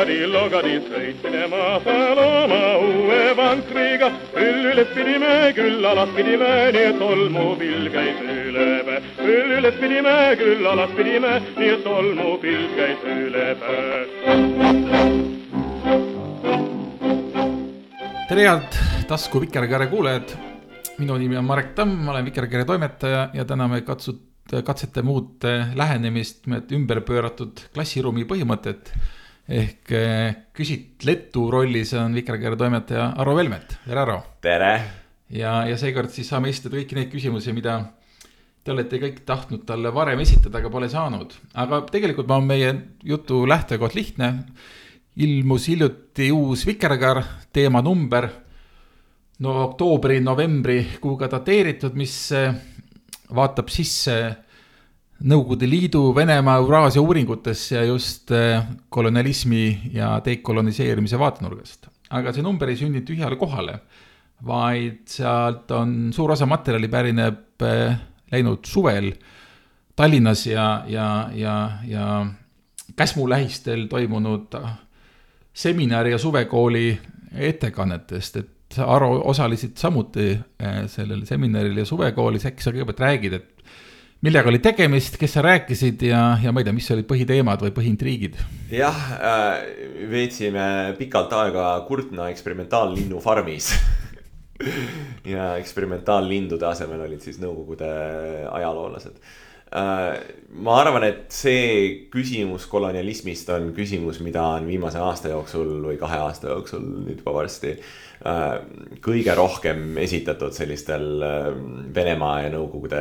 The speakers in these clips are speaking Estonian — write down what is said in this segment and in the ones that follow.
Logari, logari, sõitmine maha üles pidime, küll alas pidime, nii et tolmupilv käis üle pää. küll üles pidime, küll alas pidime, nii et tolmupilv käis üle pää. tere head tasku Vikerkaare kuulajad. minu nimi on Marek Tamm, ma olen Vikerkaare toimetaja ja täna me katsut-, katsete muud lähenemist, ümber pööratud klassiruumi põhimõtet. Ehk eh, küsitletu rollis on Vikerkaare toimetaja Arvo Velmet, tere Arvo. tere! ja, ja seekord siis saame esitada kõiki neid küsimusi, mida te olete kõik tahtnud talle varem esitada, aga pole saanud. aga tegelikult on meie jutu lähtekoht lihtne. ilmus hiljuti uus Vikerkaar, teemanumber. no oktoobri-novembrikuuga dateeritud, mis eh, vaatab sisse Nõukogude Liidu, Venemaa, Euraasia uuringutesse ja just eh, kolonialismi ja dekoloniseerimise vaatenurgast. aga see number ei sündinud tühjale kohale, vaid sealt on suur osa materjali pärineb eh, läinud suvel Tallinnas ja, ja, ja, ja Käsmu lähistel toimunud seminari ja suvekooli ettekannetest, et Aro osalesid samuti eh, sellel seminaril ja suvekoolis, äkki sa kõigepealt räägid, et millega oli tegemist, kes sa rääkisid ja, ja ma ei tea, mis olid põhiteemad või põhiintriigid? jah äh,, veetsime pikalt aega Kurtna eksperimentaallinnu farmis ja eksperimentaallindude asemel olid siis Nõukogude ajaloolased äh,. ma arvan, et see küsimus kolonialismist on küsimus, mida on viimase aasta jooksul või kahe aasta jooksul nüüd juba varsti äh, kõige rohkem esitatud sellistel äh, Venemaa ja Nõukogude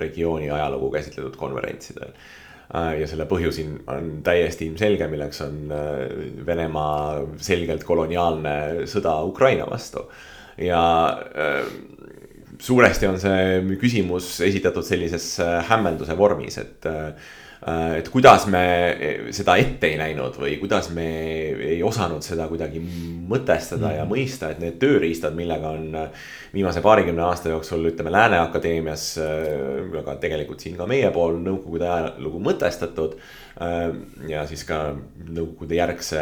regiooni ajalugu käsitletud konverentsidel. Äh, ja selle põhjus on täiesti ilmselge, milleks on Venemaa selgelt koloniaalne sõda Ukraina vastu. Ja äh, suuresti on see küsimus esitatud sellises äh, hämmelduse vormis, et äh, et kuidas me seda ette ei näinud või kuidas me ei osanud seda kuidagi mõtestada ja mhm. mõista, et need tööriistad, millega on viimase paarikümne aasta jooksul, ütleme, Lääne Akadeemias, aga tegelikult siin ka meie pool Nõukogude ajalugu mõtestatud Äh, ja siis ka nõukogude järgse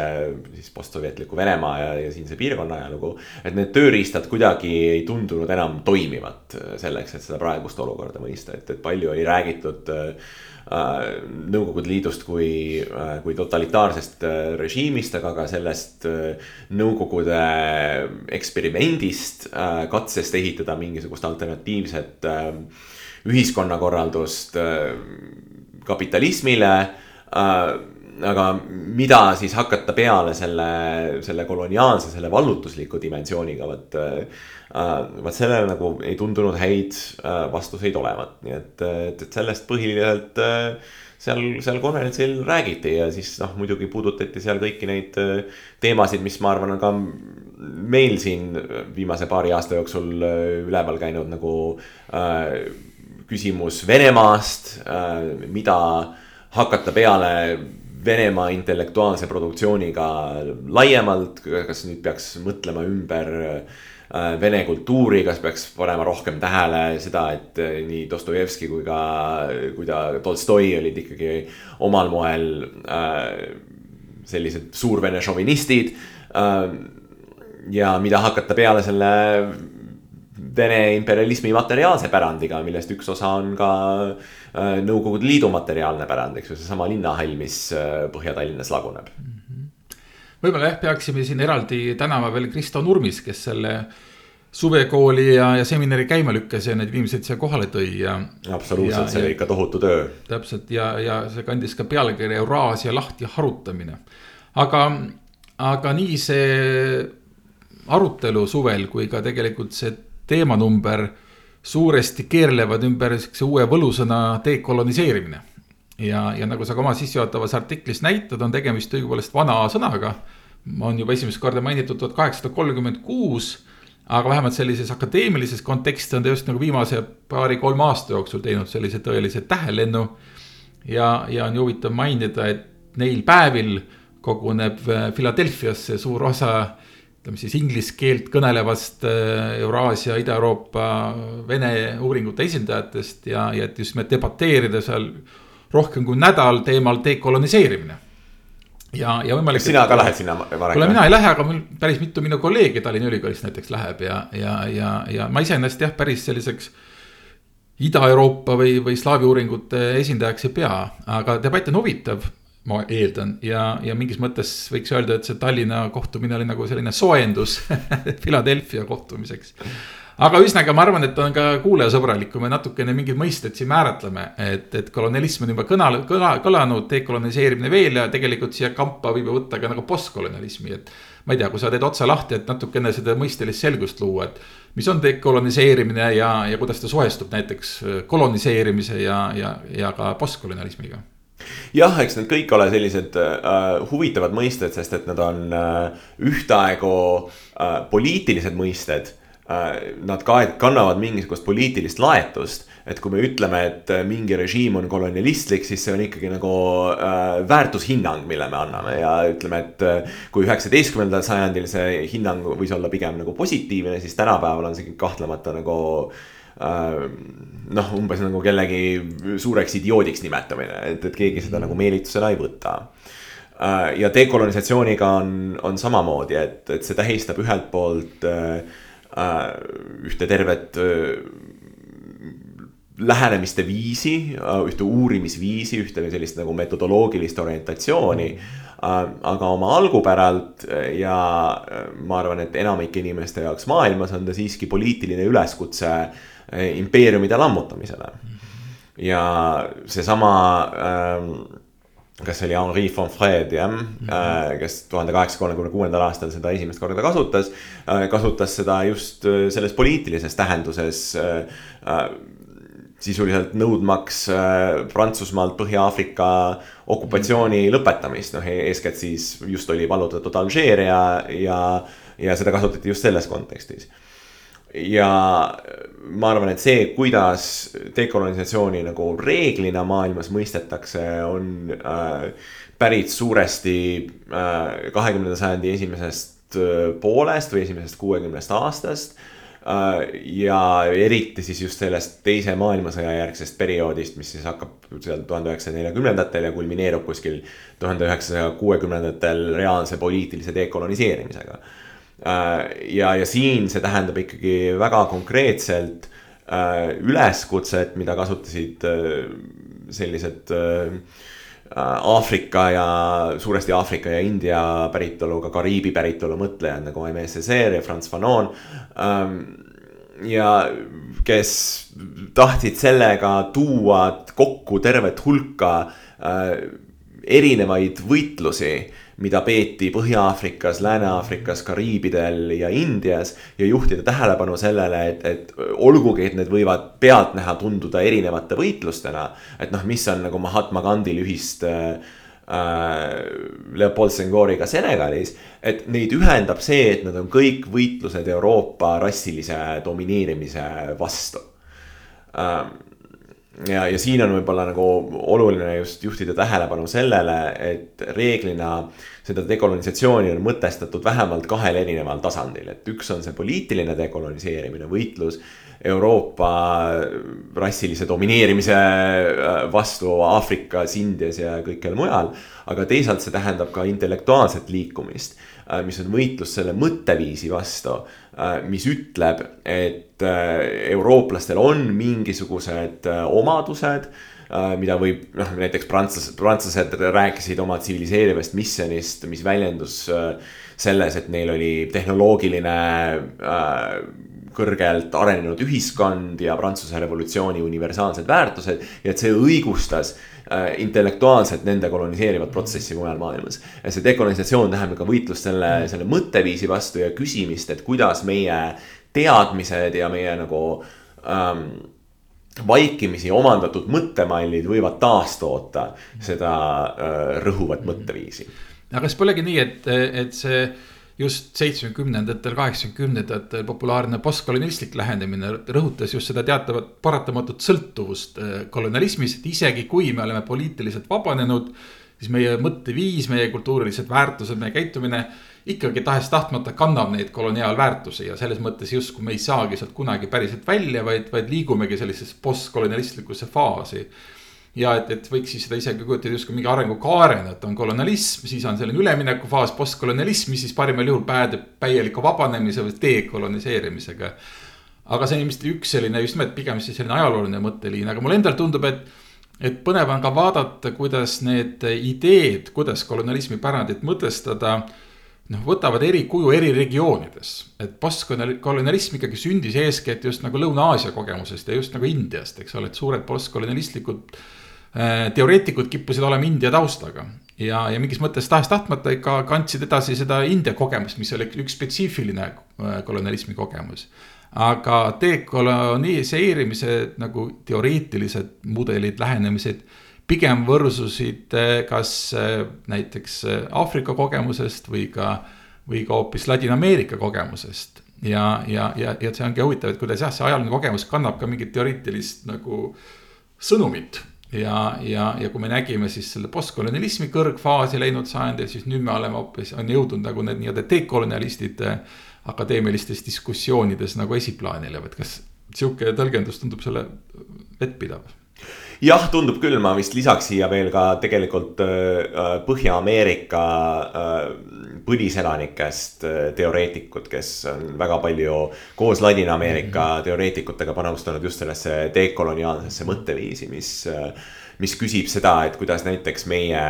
siis postsovjetliku Venemaa ja, ja siinse piirkonna ajalugu. et need tööriistad kuidagi ei tundunud enam toimivat selleks, et seda praegust olukorda mõista, et, et palju oli räägitud äh, Nõukogude Liidust kui, äh, kui totalitaarsest režiimist, aga ka sellest Nõukogude eksperimendist, katsest ehitada mingisugust alternatiivset ühiskonnakorraldust kapitalismile. Äh, aga mida siis hakata peale selle, selle koloniaalse, selle vallutusliku dimensiooniga, vot äh,. vot sellele nagu ei tundunud häid äh, vastuseid olevat, nii et, et, et sellest põhiliselt äh, seal, seal konverentsil räägiti ja siis noh, muidugi puudutati seal kõiki neid äh, teemasid, mis ma arvan, on ka meil siin viimase paari aasta jooksul äh, üleval käinud nagu äh, küsimus Venemaast äh,, mida hakata peale Venemaa intellektuaalse produktsiooniga laiemalt, kas nüüd peaks mõtlema ümber äh, vene kultuuri, kas peaks panema rohkem tähele seda, et äh, nii Dostojevski kui ka, kui ta Tolstoi olid ikkagi omal moel äh, sellised suurvene šovinistid äh,. ja mida hakata peale selle Vene imperialismi materiaalse pärandiga, millest üks osa on ka äh, Nõukogude Liidu materiaalne pärand, eks ju, seesama linnahall, mis äh, Põhja-Tallinnas laguneb mm. Võib-olla jah, peaksime siin eraldi tänama veel Kristo Nurmis, kes selle suvekooli ja, ja seminari käima lükkas ja need inimesed siia kohale tõi ja. absoluutselt, see oli ikka tohutu töö. täpselt ja, ja see kandis ka pealkirja Euraasia lahti harutamine. aga, aga nii see arutelu suvel kui ka tegelikult see teemanumber suuresti keerlevad ümber sihukese uue võlusõna dekoloniseerimine. Ja, ja nagu sa ka oma sissejuhatavas artiklis näitad, on tegemist õigupoolest vana sõnaga. on juba esimest korda mainitud tuhat kaheksasada kolmkümmend kuus, aga vähemalt sellises akadeemilises kontekstis on ta just nagu viimase paari-kolme aasta jooksul teinud sellise tõelise tähelennu. ja, ja on ju huvitav mainida, et neil päevil koguneb äh, Philadelphiasse suur osa ütleme siis inglise keelt kõnelevast äh, Euraasia, Ida-Euroopa, Vene uuringute esindajatest ja, ja et just nimelt debateerida seal rohkem kui nädal teemal dekoloniseerimine ja, ja võimalik. sina ka lähed sinna varem? kuule, mina ei lähe, aga mul päris mitu minu kolleegi Tallinna Ülikoolis näiteks läheb ja, ja, ja, ja ma iseenesest jah, päris selliseks. Ida-Euroopa või, või slaavi uuringute esindajaks ei pea, aga debatt on huvitav, ma eeldan ja, ja mingis mõttes võiks öelda, et see Tallinna kohtumine oli nagu selline soojendus Philadelphia kohtumiseks aga ühesõnaga, ma arvan, et on ka kuulajasõbralik, kui me natukene mingeid mõisteid siin määratleme, et, et kolonialism on juba kõna, kõla, kõlanud, dekoloniseerimine veel ja tegelikult siia kampa võib ju võtta ka nagu postkolonialismi, et. ma ei tea, kui sa teed otsa lahti, et natukene seda mõistelist selgust luua, et mis on dekoloniseerimine ja, ja kuidas ta suhestub näiteks koloniseerimise ja, ja, ja ka postkolonialismiga jah, eks need kõik ole sellised äh, huvitavad mõisted, sest et nad on äh, ühtaegu äh, poliitilised mõisted Äh, nad ka kannavad mingisugust poliitilist laetust. et kui me ütleme, et äh, mingi režiim on kolonialistlik, siis see on ikkagi nagu äh, väärtushinnang, mille me anname ja ütleme, et äh, kui üheksateistkümnendal sajandil see hinnang võis olla pigem nagu positiivne, siis tänapäeval on see kahtlemata nagu äh, noh, umbes nagu kellegi suureks idioodiks nimetamine, et, et keegi seda nagu meelitusena ei võta ja dekolonisatsiooniga on, on samamoodi, et, et see tähistab ühelt poolt äh, Äh, ühte tervet äh, lähenemiste viisi, äh, ühte uurimisviisi, ühte sellist nagu metodoloogilist orientatsiooni. aga oma algupäralt ja ma arvan, et enamike inimeste jaoks maailmas on ta siiski poliitiline üleskutse impeeriumide lammutamisele. ja seesama ähm, kas see oli Henri Fonfred jah mm, -hmm. kes tuhande kaheksasaja kolmekümne kuuendal aastal seda esimest korda kasutas. Äh, kasutas seda just äh, selles poliitilises tähenduses sisuliselt nõudmaks Prantsusmaalt Põhja-Aafrika okupatsiooni mm -hmm. lõpetamist, noh e-, eeskätt siis just oli vallutatud Alžeeria ja, ja seda kasutati just selles kontekstis ja ma arvan, et see, kuidas dekolonisatsiooni nagu reeglina maailmas mõistetakse, on äh, pärit suuresti äh, kahekümnenda äh, sajandi esimesest äh, poolest või esimesest kuuekümnest aastast äh,. ja eriti siis just sellest teise maailmasõja järgsest perioodist, mis siis hakkab seal tuhande üheksasaja neljakümnendatel ja kulmineerub kuskil tuhande üheksasaja kuuekümnendatel reaalse poliitilise dekoloniseerimisega Äh, ja, ja siin see tähendab ikkagi väga konkreetselt äh, üleskutset, mida kasutasid äh, sellised Aafrika ja suuresti Aafrika ja India päritolu, ka Kariibi päritolu mõtlejad nagu Aimé Césaire ja Franz Fanon. Ähm, ja kes tahtsid sellega tuua kokku tervet hulka erinevaid võitlusi mida peeti Põhja-Aafrikas, Lääne-Aafrikas, Kariibidel ja Indias. ja juhtida tähelepanu sellele, et, et olgugi, et need võivad pealtnäha tunduda erinevate võitlustena. et noh, mis on nagu Mahatma Gandhil ühist äh, Leopold Senghoriga Senegalis. et neid ühendab see, et nad on kõik võitlused Euroopa rassilise domineerimise vastu äh, ja, ja siin on võib-olla nagu oluline just juhtida tähelepanu sellele, et reeglina seda dekolonisatsiooni on mõtestatud vähemalt kahel erineval tasandil, et üks on see poliitiline dekoloniseerimine, võitlus Euroopa rassilise domineerimise äh, vastu Aafrikas, Indias ja kõikjal mujal. aga teisalt see tähendab ka intellektuaalset liikumist, äh, mis on võitlus selle mõtteviisi vastu Äh, mis ütleb, et eurooplastel on mingisugused äh, omadused mida võib, noh näiteks prantslased, prantslased rääkisid oma tsiviliseerivast missionist, mis väljendus selles, et neil oli tehnoloogiline kõrgelt arenenud ühiskond ja Prantsuse revolutsiooni universaalsed väärtused ja et see õigustas Äh, intellektuaalselt nende koloniseerivat protsessi mujal maailmas. see dekolonisatsioon tähendab ka võitlust selle, selle mõtteviisi vastu ja küsimist, et kuidas meie teadmised ja meie nagu ähm, vaikimisi omandatud mõttemallid võivad taastoota seda äh, rõhuvat mõtteviisi. aga kas polegi nii, et, et see just seitsmekümnendatel, kaheksakümnendatel populaarne postkolonialistlik lähenemine rõhutas just seda teatavat paratamatut sõltuvust äh, kolonialismis, et isegi kui me oleme poliitiliselt vabanenud, siis meie mõtteviis, meie kultuurilised väärtused, meie käitumine ikkagi tahes-tahtmata kannab neid koloniaalväärtusi ja selles mõttes justkui me ei saagi sealt kunagi päriselt välja, vaid, vaid liigumegi sellisesse postkolonialistlikusse faasi ja et, et võiks siis seda isegi kujutada justkui mingi arengukaarena, et on kolonialism, siis on selline üleminekufaas, postkolonialism, mis siis parimal juhul päädib täieliku vabanemise või dekoloniseerimisega. aga see on ilmselt üks selline just nimelt pigem siis selline ajalooline mõtteliin, aga mulle endale tundub, et. et põnev on ka vaadata, kuidas need ideed, kuidas kolonialismi pärandit mõtestada noh, võtavad eri kuju eri regioonides. et postkolonialism ikkagi sündis eeskätt just nagu Lõuna-Aasia kogemusest ja just nagu Indiast, eks ole, et suured postkolonialistlikud Äh, teoreetikud kippusid olema India taustaga ja, ja mingis mõttes tahes-tahtmata ikka kandsid edasi seda India kogemust, mis oli üks spetsiifiline äh, kolonialismi kogemus. aga dekoloniseerimise nagu teoreetilised mudelid, lähenemised pigem võrsusid äh, kas näiteks Aafrika kogemusest või ka, või ka hoopis Ladina-Ameerika kogemusest. ja, ja, ja, ja see ongi huvitav, et kuidas jah, see ajaline kogemus kannab ka mingit teoreetilist nagu sõnumit ja, ja, ja kui me nägime siis selle postkolonialismi kõrgfaasi läinud sajandil, siis nüüd me oleme hoopis, on jõudnud nagu need nii-öelda dekolonialistid akadeemilistes diskussioonides nagu esiplaanile, et kas sihuke tõlgendus tundub selle vettpidav? Jah, tundub küll, ma vist lisaks siia veel ka tegelikult äh, Põhja-Ameerika äh, põliselanikest äh, teoreetikud, kes on väga palju koos Ladina-Ameerika -hmm. teoreetikutega panustanud just sellesse dekoloniaalsesse mõtteviisi, mis, mis küsib seda, et kuidas näiteks meie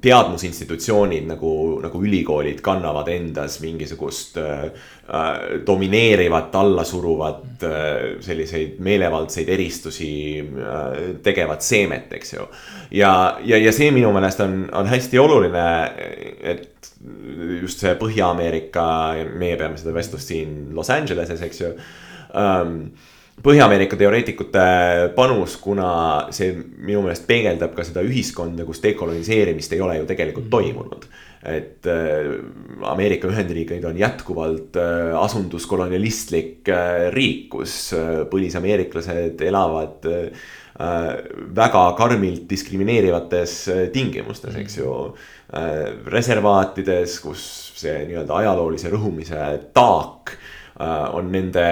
teadmusinstitutsioonid nagu, nagu ülikoolid kannavad endas mingisugust äh, äh, domineerivat, allasuruvat äh, selliseid meelevaldseid eristusi äh, tegevat seemet, eks ju. ja, ja, ja see minu meelest on, on hästi oluline, et just see Põhja-Ameerika, meie peame seda vestlust siin Los Angeleses, eks ju ähm, Põhja-Ameerika teoreetikute panus, kuna see minu meelest peegeldab ka seda ühiskonda, kus dekoloniseerimist ei ole ju tegelikult mhm. toimunud. et äh, Ameerika Ühendriigid on jätkuvalt äh, asunduskolonialistlik äh, riik, kus põlisameeriklased elavad väga karmilt diskrimineerivates tingimustes, eks ju. reservaatides, kus see nii-öelda ajaloolise rõhumise taak Äh, on nende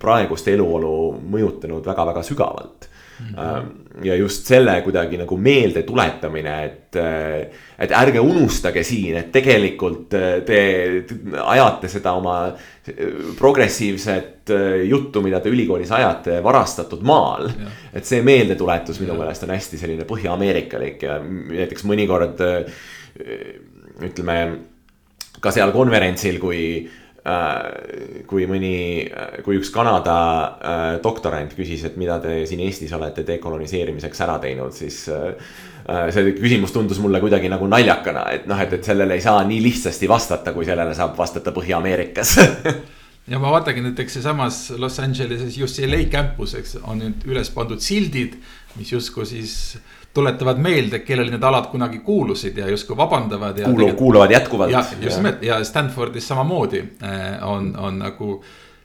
praegust eluolu mõjutanud väga-väga sügavalt mm. -hmm. ja just selle kuidagi nagu meelde tuletamine, et, äh, et ärge unustage siin, et tegelikult te ajate seda oma progressiivset juttu, mida te ülikoolis ajate, varastatud maal. et see meeldetuletus minu meelest on hästi selline põhja-ameerikalik ja näiteks mõnikord ütleme ka seal konverentsil, kui Äh, kui mõni, kui üks Kanada äh, doktorant küsis, et mida te siin Eestis olete dekoloniseerimiseks ära teinud, siis äh, see küsimus tundus mulle kuidagi nagu naljakana, et noh, et, et sellele ei saa nii lihtsasti vastata, kui sellele saab vastata Põhja-Ameerikas. Ja ma vaatangi näiteks sealsamas Los Angeleses UCLA campus, eks on nüüd üles pandud sildid, mis justkui siis tuletavad meelde, kellele need alad kunagi kuulusid ja justkui vabandavad. kuulu, kuuluvad jätkuvalt. ja just nimelt ja Stanfordis samamoodi äh, on, on nagu.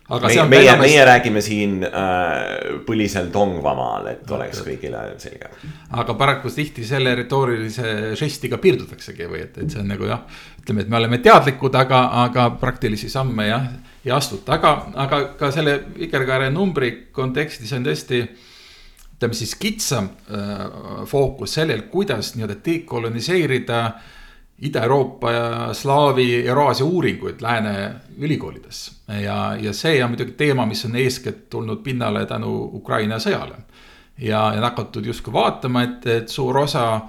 aga meie, meie, meie, meie räägime siin äh, põlisel Tongvamaal, et oleks kõigile selge. aga paraku tihti selle retoorilise žestiga piirdutaksegi või et, et see on nagu jah, ütleme, et me oleme teadlikud, aga, aga praktilisi samme jah, ei astuta, aga, aga ka selle vikerkaare numbri kontekstis on tõesti ütleme siis kitsam äh, fookus sellel, kuidas nii-öelda dekoloniseerida Ida-Euroopa ja Slaavi, Euraasia uuringuid lääne ülikoolides. ja, ja see on muidugi teema, mis on eeskätt tulnud pinnale tänu Ukraina sõjale. ja, ja hakatud justkui vaatama, et, et suur osa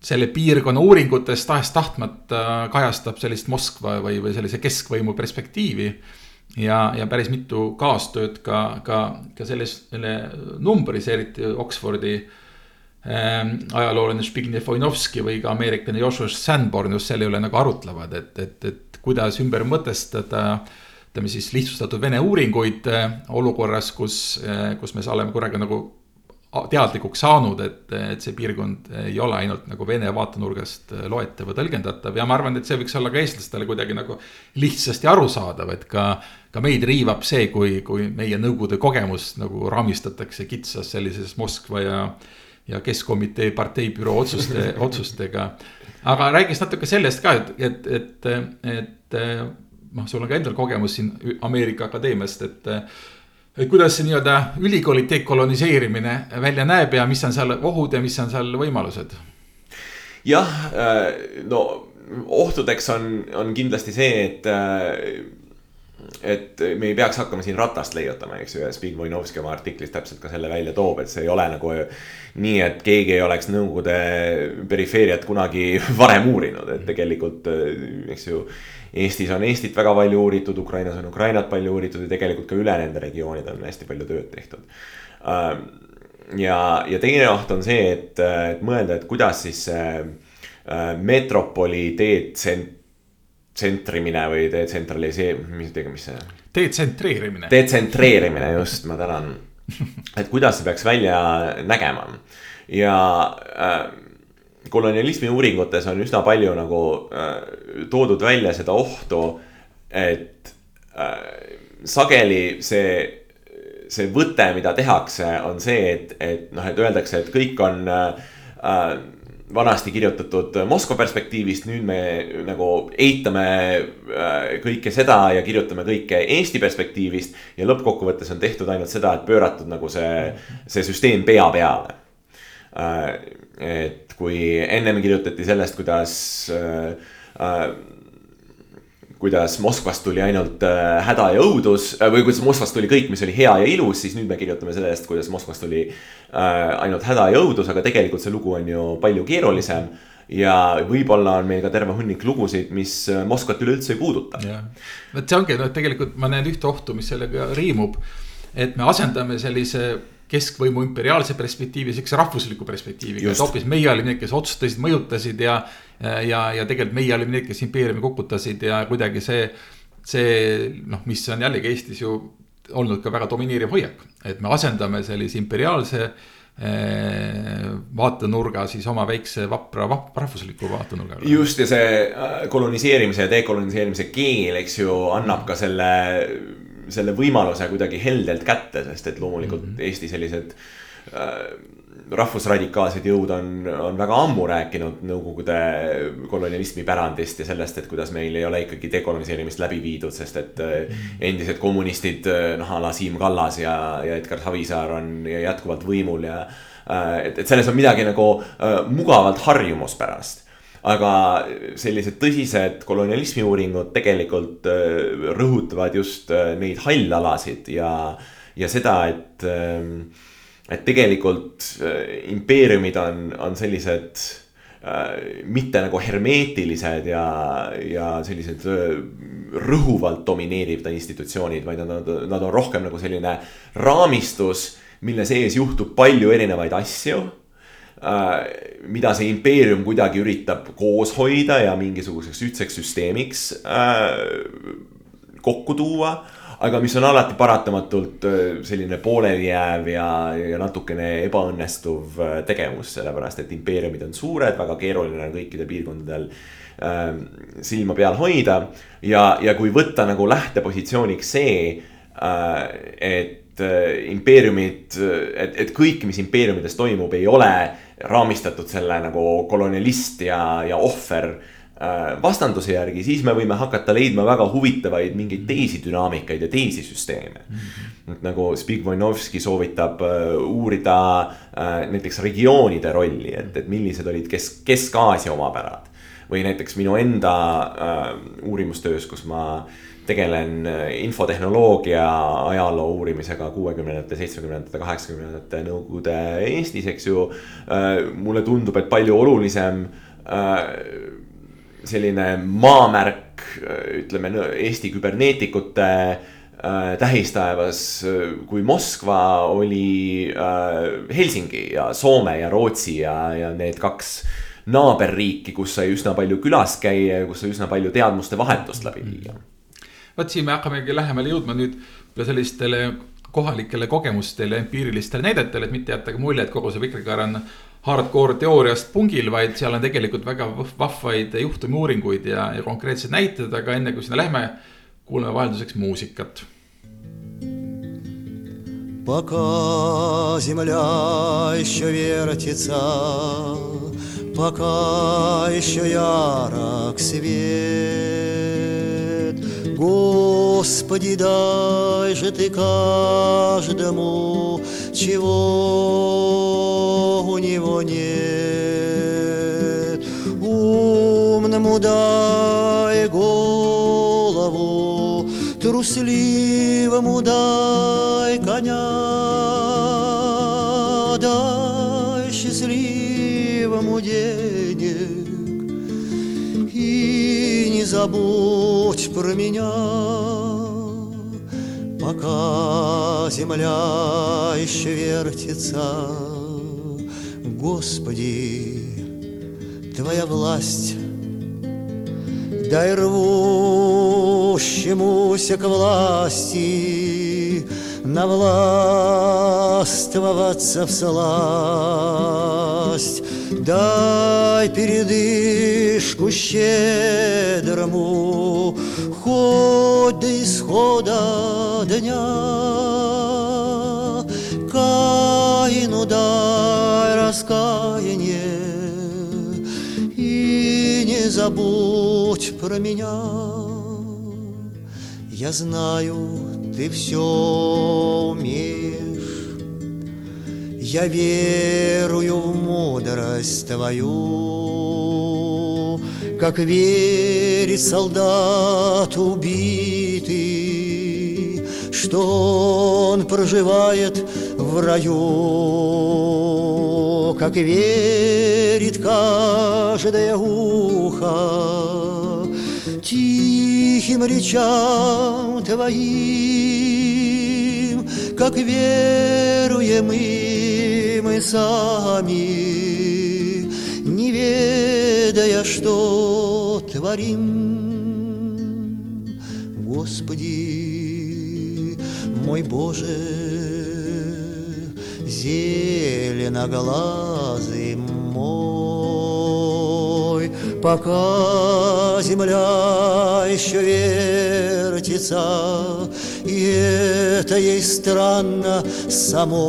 selle piirkonna uuringutest tahes-tahtmata kajastab sellist Moskva või, või sellise keskvõimu perspektiivi ja, ja päris mitu kaastööd ka, ka, ka selles, selle numbris, eriti Oxfordi ähm, ajaloolane Zbigniew Oinovski või ka ameeriklane Joshua Sanborn just selle üle nagu arutlevad, et, et, et kuidas ümber mõtestada ütleme siis lihtsustatud Vene uuringuid äh, olukorras, kus äh,, kus me oleme korraga nagu teadlikuks saanud, et, et see piirkond ei ole ainult nagu Vene vaatenurgast loetav või tõlgendatav ja ma arvan, et see võiks olla ka eestlastele kuidagi nagu lihtsasti arusaadav, et ka. ka meid riivab see, kui, kui meie Nõukogude kogemust nagu raamistatakse kitsas sellises Moskva ja. ja Keskkomitee parteibüroo otsuste otsustega. aga räägiks natuke sellest ka, et, et, et, et noh, sul on ka endal kogemus siin Ameerika Akadeemiast, et et kuidas see nii-öelda ülikooli dekoloniseerimine välja näeb ja mis on seal ohud ja mis on seal võimalused? jah, äh, no ohtudeks on, on kindlasti see, et äh, et me ei peaks hakkama siin ratast leiutama, eks ju, ja Zbigniew Wojnowski oma artiklis täpselt ka selle välja toob, et see ei ole nagu nii, et keegi ei oleks Nõukogude perifeeriat kunagi varem uurinud, et tegelikult, eks ju Eestis on Eestit väga palju uuritud, Ukrainas on Ukrainat palju uuritud ja tegelikult ka üle nende regioonide on hästi palju tööd tehtud. Ähm, ja, ja teine oht on see, et, et mõelda, et kuidas siis äh, metropoli detsentrimine või detsentraliseerimine, mis, mis see. detsentrreerimine. detsentrreerimine, just, ma tänan. et kuidas see peaks välja nägema ja äh, kolonialismi uuringutes on üsna palju nagu äh, toodud välja seda ohtu, et äh, sageli see, see võte, mida tehakse, on see, et, et noh, et öeldakse, et kõik on äh, äh vanasti kirjutatud Moskva perspektiivist, nüüd me nagu eitame äh, kõike seda ja kirjutame kõike Eesti perspektiivist. ja lõppkokkuvõttes on tehtud ainult seda, et pööratud nagu see, see süsteem pea peale. Äh, et kui ennem kirjutati sellest, kuidas äh, äh, kuidas Moskvast tuli ainult häda ja õudus või kuidas Moskvast tuli kõik, mis oli hea ja ilus, siis nüüd me kirjutame sellest, kuidas Moskvast tuli ainult häda ja õudus, aga tegelikult see lugu on ju palju keerulisem. ja võib-olla on meil ka terve hunnik lugusid, mis Moskvat üleüldse ei puuduta. vot see ongi, noh, tegelikult ma näen ühte ohtu, mis sellega riimub. et me asendame sellise keskvõimu imperiaalse perspektiivi, sihukese rahvusliku perspektiiviga, et hoopis meie olime need, kes otsustasid, mõjutasid ja. ja, ja tegelikult meie olime need, kes impeeriumi kukutasid ja kuidagi see, see noh, mis on jällegi Eestis ju olnud ka väga domineeriv hoiak, et me asendame sellise imperiaalse eh, vaatenurga siis oma väikse vapra vap, rahvusliku vaatenurgaga. just ja see äh, koloniseerimise ja dekoloniseerimise keel, eks ju, annab ka selle selle võimaluse kuidagi heldelt kätte, sest et loomulikult mm -hmm. Eesti sellised äh, rahvusradikaalsed jõud on, on väga ammu rääkinud Nõukogude kolonialismi pärandist ja sellest, et kuidas meil ei ole ikkagi dekoloniseerimist läbi viidud, sest et mm. endised kommunistid, äh, noh a la Siim Kallas ja, ja Edgar Savisaar on jätkuvalt võimul ja. Äh, et, et selles on midagi nagu äh, mugavalt harjumuspärast aga sellised tõsised kolonialismi uuringud tegelikult äh, rõhutavad just äh, neid hallalasid ja, ja seda, et, ähm, et tegelikult äh, impeeriumid on, on sellised mitte nagu hermeetilised ja, ja sellised rõhuvalt domineerivad institutsioonid, vaid nad nad on rohkem nagu selline raamistus, mille sees juhtub palju erinevaid asju mida see impeerium kuidagi üritab koos hoida ja mingisuguseks ühtseks süsteemiks äh, kokku tuua aga mis on alati paratamatult äh, selline poolelijääv ja, ja natukene ebaõnnestuv tegevus, sellepärast et impeeriumid on suured, väga keeruline on kõikidel piirkondadel äh, silma peal hoida. ja, ja kui võtta nagu lähtepositsiooniks see äh,, et impeeriumid, et, et kõik, mis impeeriumides toimub, ei ole raamistatud selle nagu kolonialist ja, ja ohver äh, vastanduse järgi, siis me võime hakata leidma väga huvitavaid mingeid teisi dünaamikaid ja teisi süsteeme mm. -hmm. nagu Zbigniew soovitab äh, uurida äh, näiteks regioonide rolli, et, et millised olid kesk, Kesk-Aasia omapärad. või näiteks minu enda uurimustöös, kus ma tegelen äh, infotehnoloogia ajaloo uurimisega kuuekümnendate, seitsmekümnendate, kaheksakümnendate Nõukogude Eestis, eks ju. Äh, mulle tundub, et palju olulisem äh, selline maamärk, ütleme Eesti küberneetikute tähistaevas kui Moskva oli Helsingi ja Soome ja Rootsi ja, ja need kaks naaberriiki, kus sai üsna palju külas käia ja kus sai üsna palju teadmuste vahetust läbi viia vot siin me hakkamegi lähemale jõudma nüüd sellistele kohalikele kogemustele, empiirilistele näidetele, et mitte jätta ka mulje, et kogu see Vikerkaar on hardcore teooriast pungil, vaid seal on tegelikult väga vahvaid juhtumiuuringuid ja, ja konkreetsed näited, aga enne kui sinna lähme, kuulame vahelduseks muusikat Пока земля еще вертится, пока еще ярок свет, Господи, дай же ты каждому, чего у него нет. Умному дай голову, трусливому дай коня, дай счастливому денег забудь про меня, пока земля еще вертится, Господи, Твоя власть Дай рвущемуся к власти Навластвоваться в сласть Дай передышку щедрому Хоть до исхода дня. Каину дай раскаяние И не забудь про меня. Я знаю, ты все умеешь Я верую в мудрость твою Как верит солдат убитый Что он проживает в раю. Как верит каждое ухо Тихим речам твоим Как веруем и мы сами Не ведая, что творим. Господи, мой Боже, зеленоглазый мой, пока земля еще вертится, и это ей странно самой,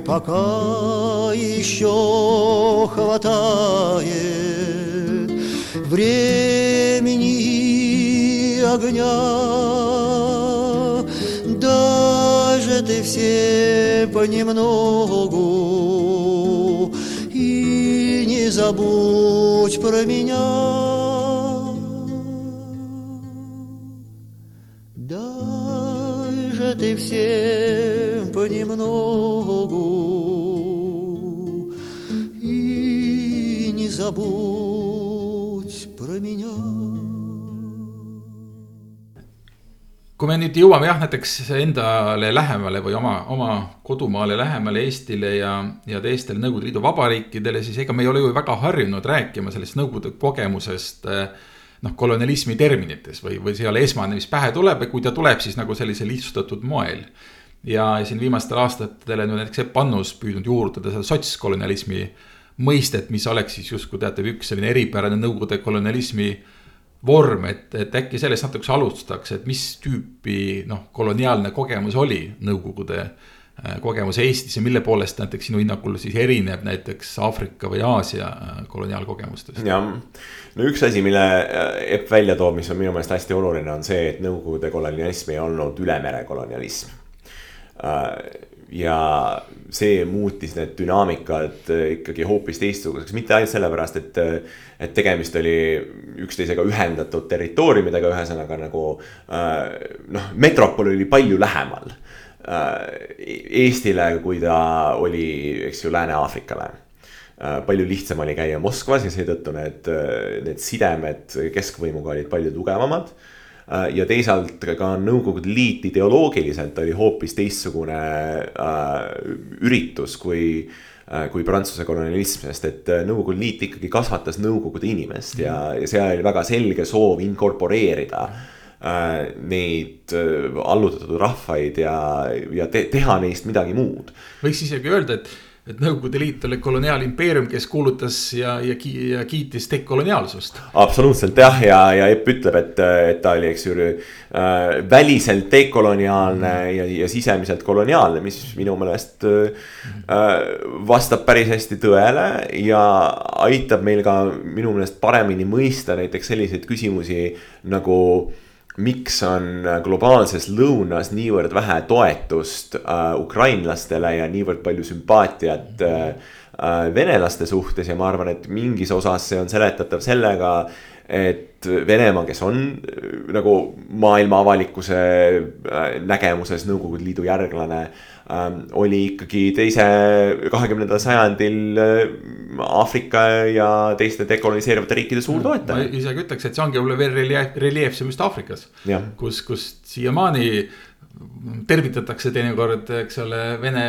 пока еще хватает времени огня, даже ты все понемногу и не забудь про меня. Дай же ты всем понемногу и не забудь про меня. kui me nüüd jõuame jah, näiteks endale lähemale või oma, oma kodumaale lähemale Eestile ja, ja teistele Nõukogude Liidu vabariikidele, siis ega me ei ole ju väga harjunud rääkima sellest Nõukogude kogemusest noh, kolonialismi terminites või, või see ei ole esmane, mis pähe tuleb ja kui ta tuleb, siis nagu sellisel lihtsustatud moel. ja siin viimastel aastatel on ju näiteks Epp Annus püüdnud juurutada seda sotskolonialismi mõistet, mis oleks siis justkui teate, üks selline eripärane Nõukogude kolonialismi vorm, et, et äkki sellest natukese alustaks, et mis tüüpi noh, koloniaalne kogemus oli Nõukogude kogemus Eestis ja mille poolest näiteks sinu hinnangul siis erineb näiteks Aafrika või Aasia koloniaalkogemustest? jah, no üks asi, mille Epp välja toob, mis on minu meelest hästi oluline, on see, et Nõukogude kolonialism ei olnud ülemere kolonialism. ja see muutis need dünaamikad ikkagi hoopis teistsuguseks, mitte ainult sellepärast, et, et tegemist oli üksteisega ühendatud territooriumidega, ühesõnaga nagu noh, metropol oli palju lähemal Eestile, kui ta oli, eks ju, Lääne-Aafrikale palju lihtsam oli käia Moskvas ja seetõttu need, need sidemed keskvõimuga olid palju tugevamad. ja teisalt ka Nõukogude Liit ideoloogiliselt oli hoopis teistsugune äh, üritus kui äh, kui Prantsuse kolonialism, sest et Nõukogude Liit ikkagi kasvatas Nõukogude inimest ja, ja seal oli väga selge soov inkorporeerida äh, neid äh, allutatud rahvaid ja, ja te, teha neist midagi muud. võiks isegi öelda, et et Nõukogude Liit oli koloniaalimpeerium, kes kuulutas ja, ja, ja kiitis dekoloniaalsust. absoluutselt jah, ja, ja Epp ütleb, et, et ta oli, eks ju äh,, väliselt dekoloniaalne ja, ja sisemiselt koloniaalne, mis minu meelest äh, vastab päris hästi tõele ja aitab meil ka minu meelest paremini mõista näiteks selliseid küsimusi nagu miks on globaalses lõunas niivõrd vähe toetust äh, ukrainlastele ja niivõrd palju sümpaatiat äh, äh, venelaste suhtes ja ma arvan, et mingis osas see on seletatav sellega, et Venemaa, kes on äh, nagu maailma avalikkuse äh, nägemuses Nõukogude Liidu järglane ähm,. oli ikkagi teise, kahekümnendal sajandil äh, Aafrika ja teiste dekoloniseerivate riikide suur toetaja. ma isegi ütleks, et see ongi võib-olla veel reljeef, reljeefsem just Aafrikas. kus, kus siiamaani tervitatakse teinekord, eks ole, Vene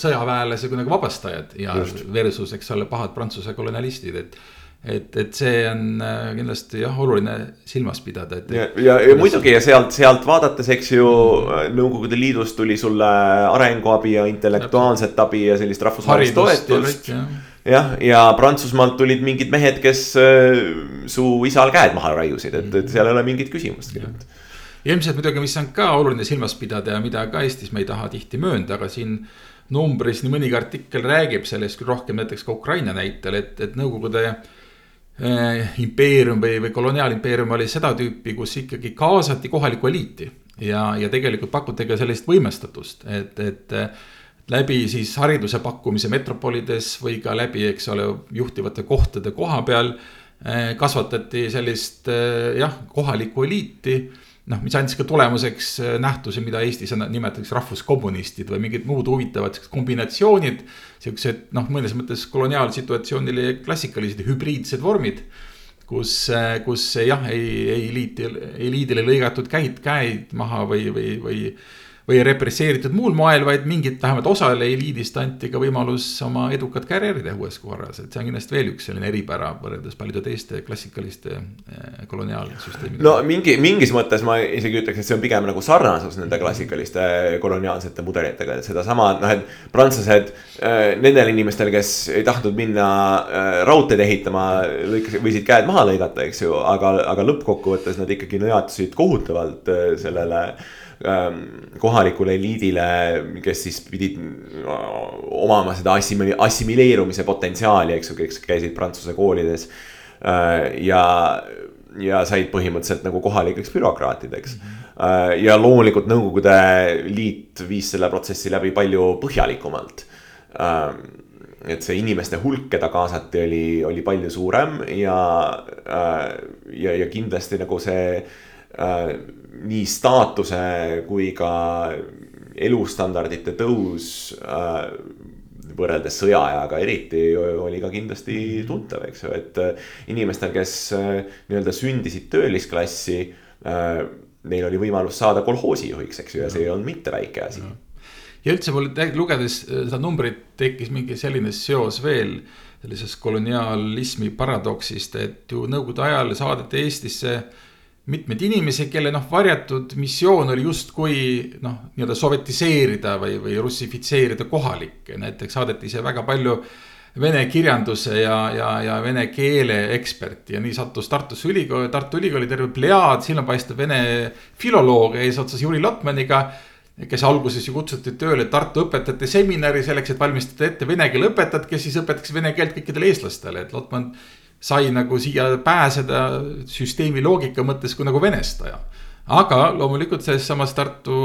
sõjaväelasi kui nagu vabastajad ja Just. versus, eks ole, pahad Prantsuse kolonialistid, et et, et see on äh, kindlasti jah, oluline silmas pidada, et. ja, ja, ja muidugi ja sealt, sealt vaadates, eks ju Nõukogude Liidust tuli sulle arenguabi ja intellektuaalset abi ja sellist rahvusvahelist toetust. jah, ja Prantsusmaalt tulid mingid mehed, kes äh, su isal käed maha raiusid, et, et seal ei ole mingit küsimustki. ilmselt muidugi, mis on ka oluline silmas pidada ja mida ka Eestis me ei taha tihti möönda, aga siin numbris nii mõnigi artikkel räägib sellest küll rohkem näiteks ka Ukraina näitel, et, et Nõukogude Äh, impeerium või, või koloniaalimpeerium oli seda tüüpi, kus ikkagi kaasati kohalikku eliiti. ja, ja tegelikult pakuti ka sellist võimestatust, et, et läbi siis hariduse pakkumise metropolides või ka läbi, eks ole, juhtivate kohtade koha peal. Äh, kasvatati sellist äh, jah, kohalikku eliiti noh, mis andis ka tulemuseks äh, nähtuse, mida Eestis nimetatakse rahvuskommunistid või mingid muud huvitavad kombinatsioonid. Siuksed noh, mõnes mõttes koloniaalsituatsioonile klassikalised hübriidsed vormid. kus, äh, kus jah, ei, ei eliiti, eliidile lõigatud käid, käid maha või, või, või või represseeritud muul moel, vaid mingit, vähemalt osale eliidist anti ka võimalus oma edukat karjääri teha uues korras, et see on kindlasti veel üks selline eripära võrreldes paljude teiste klassikaliste eh, koloniaalsüsteemidega. no mingi, mingis mõttes ma isegi ütleks, et see on pigem nagu sarnasus nende klassikaliste koloniaalsete mudelitega, et sedasama, noh, et prantslased äh,. Nendel inimestel, kes ei tahtnud minna raudteed ehitama, lõikasid, võisid käed maha lõigata, eks ju, aga, aga lõppkokkuvõttes nad ikkagi nõjatusid kohutavalt sellele äh, kohalikule eliidile, kes siis pidid äh, omama seda assimile-, assimileerumise potentsiaali, eks ju, kes käisid prantsuse koolides. Äh, ja, ja said põhimõtteliselt nagu kohalikeks bürokraatideks mm. -hmm. ja loomulikult Nõukogude Liit viis selle protsessi läbi palju põhjalikumalt ähm, et see inimeste hulk, keda kaasati, oli, oli palju suurem ja, ja, ja kindlasti nagu see nii staatuse kui ka elustandardite tõus äh, võrreldes sõjaajaga eriti oli ka kindlasti tuntav, eks ju, et äh, inimestel, kes äh, nii-öelda sündisid töölisklassi äh,. Neil oli võimalus saada kolhoosijuhiks, eks ju, ja see ei olnud mitte väike asi. ja üldse mul lugedes äh, seda numbrit tekkis mingi selline seos veel sellisest kolonialismi paradoksist, et ju nõukogude ajal saadeti Eestisse mitmeid inimesi, kelle noh, varjatud missioon oli justkui noh, nii-öelda sovetiseerida või, või russifitseerida kohalikke, näiteks saadeti ise väga palju vene kirjanduse ja, ja, ja vene keele eksperti ja nii sattus Tartusse ülikooli, Tartu Ülikooli terve plejaad silmapaistev vene filolooge eesotsas Juri Lotmaniga. kes alguses ju kutsuti tööle Tartu õpetajate seminari selleks, et valmistada ette vene keele õpetajat, kes siis õpetaks vene keelt kõikidele eestlastele, et Lotman sai nagu siia pääseda süsteemi loogika mõttes kui nagu venestaja. aga loomulikult selles samas Tartu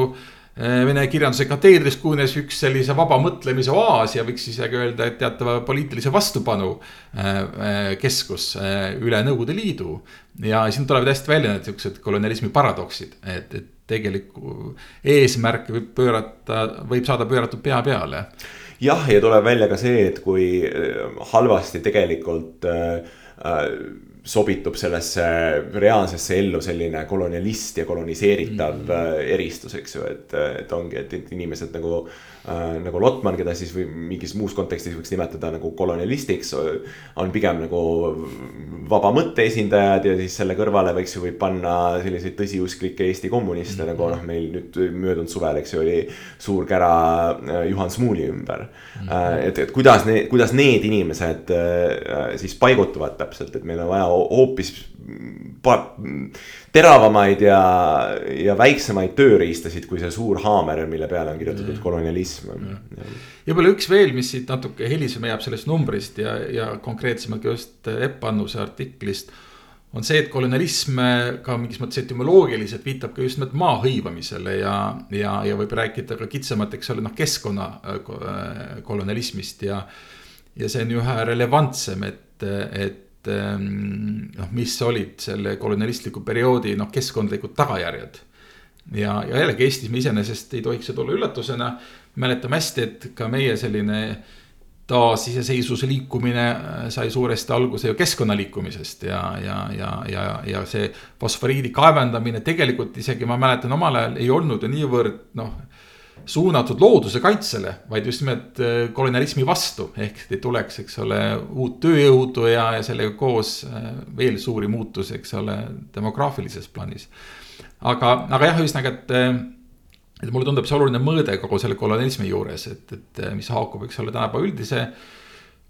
eh, vene kirjanduse kateedris kujunes üks sellise vaba mõtlemise oaas ja võiks isegi öelda, et teatava poliitilise vastupanu eh, eh, keskus üle Nõukogude Liidu. ja siin tulevad hästi välja need siuksed kolonialismi paradoksid, et, et tegelikku eesmärki võib pöörata, võib saada pööratud pea peale. jah, ja tuleb välja ka see, et kui halvasti tegelikult Äh, sobitub sellesse reaalsesse ellu selline kolonialist ja koloniseeritav mm -hmm. eristus, eks ju, et, et ongi, et, et inimesed nagu äh,. nagu Lotman, keda siis või mingis muus kontekstis võiks nimetada nagu kolonialistiks, on pigem nagu vaba mõtte esindajad ja siis selle kõrvale võiks ju, võib panna selliseid tõsiusklikke Eesti kommuniste mm -hmm. nagu noh, meil nüüd möödunud suvel, eks ju, oli suur kära äh, Juhan Smuuli ümber mm. -hmm. et, et kuidas need, kuidas need inimesed äh, siis paigutuvad täpselt, et meil on vaja hoopis teravamaid ja, ja väiksemaid tööriistasid kui see suur haamer, mille peale on kirjutatud mm. kolonialism. ja võib-olla üks veel, mis siit natuke helisema jääb sellest numbrist ja, ja konkreetsemalt ka just Epp Annuse artiklist. on see, et kolonialism ka mingis mõttes etümoloogiliselt viitab ka just nimelt maa hõivamisele ja, ja, ja võib rääkida ka kitsamalt, eks ole, noh keskkonna äh, kolonialismist ja. ja see on ju üha relevantsem, et, et et ehm, noh, mis olid selle kolonialistliku perioodi noh, keskkondlikud tagajärjed. ja, ja jällegi Eestis me iseenesest ei tohiks see tulla üllatusena. mäletame hästi, et ka meie selline taasiseseisvuse liikumine äh, sai suuresti alguse ju keskkonnaliikumisest ja, ja, ja, ja, ja see fosforiidi kaevandamine tegelikult isegi ma mäletan omal ajal ei olnud ju niivõrd noh suunatud looduse kaitsele, vaid just nimelt äh, kolonialismi vastu. ehk ei tuleks, eks ole, uut tööjõudu ja, ja sellega koos äh, veel suuri muutusi, eks ole, demograafilises plaanis. aga, aga jah, ühesõnaga, et, äh, et mulle tundub see oluline mõõde kogu selle kolonialismi juures, et, et mis haakub, eks ole, tänapäeva üldise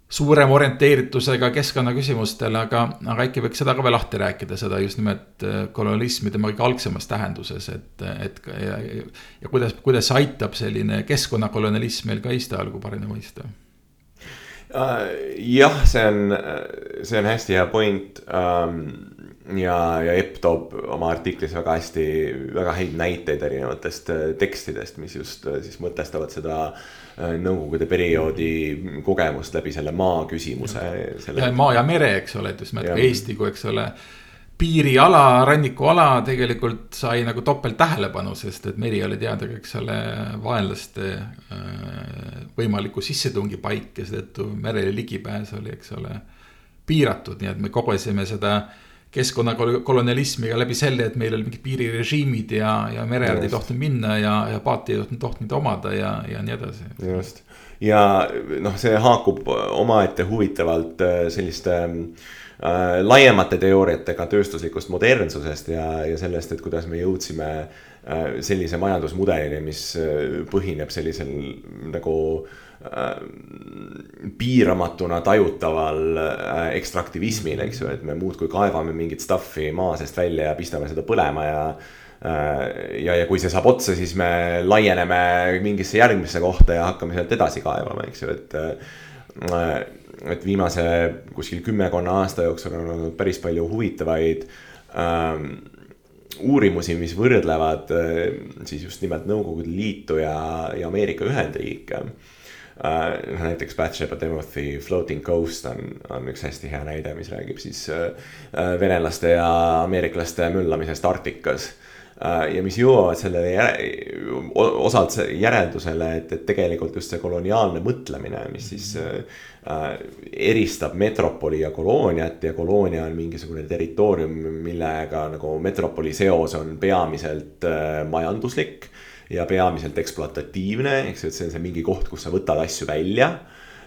suurema orienteeritusega keskkonnaküsimustele, aga, aga äkki võiks seda ka veel lahti rääkida, seda just nimelt äh, kolonialismi tema kõige algsemas tähenduses, et, et ja, ja kuidas, kuidas aitab selline keskkonnakolonialism meil ka Eesti ajalugu paremini mõista? Äh, jah, see on, see on hästi hea point um, ja, ja Epp toob oma artiklis väga hästi, väga häid näiteid erinevatest äh, tekstidest, mis just siis mõtestavad seda äh, nõukogude perioodi kogemust läbi selle maa küsimuse. ja maa ja mere, eks ole, et just nimelt Eesti kui, eks ole piiriala, rannikuala tegelikult sai nagu topelt tähelepanu, sest et meri oli teada, eks ole, vaenlaste võimaliku sissetungi paik ja seetõttu merele ligipääs oli, eks ole, piiratud, nii et me kogesime seda keskkonnakolonialismiga läbi selle, et meil oli mingid piirirežiimid ja, ja mere äärde ei tohtinud minna ja, ja paati ei tohtinud, tohtinud omada ja, ja nii edasi. just, ja noh, see haakub omaette huvitavalt äh, selliste äh, laiemate teooriatega tööstuslikust modernsusest ja, ja sellest, et kuidas me jõudsime äh, sellise majandusmudelini, mis äh, põhineb sellisel nagu äh, Äh, piiramatuna tajutaval äh, ekstraktivismil, eks ju, et me muudkui kaevame mingit stuff'i maa seest välja ja pistame seda põlema ja äh, ja, ja kui see saab otsa, siis me laieneme mingisse järgmisse kohta ja hakkame sealt edasi kaevama, eks ju, et. et viimase kuskil kümmekonna aasta jooksul on olnud päris palju huvitavaid ähm, uurimusi, mis võrdlevad siis just nimelt Nõukogude Liitu ja, ja Ameerika Ühendriike äh,. Näiteks Batsheba Timothy Floating Coast on, on üks hästi hea näide, mis räägib siis äh, äh venelaste ja ameeriklaste möllamisest Arktikas. Äh, ja mis jõuavad sellele järe, osalt järeldusele, et, et tegelikult just see koloniaalne mõtlemine, mis siis äh, äh, eristab metropoli ja kolooniat ja koloonia on mingisugune territoorium, millega nagu metropoli seos on peamiselt äh, majanduslik ja peamiselt ekspluatatiivne, eks ju, et see on see mingi koht, kus sa võtad asju välja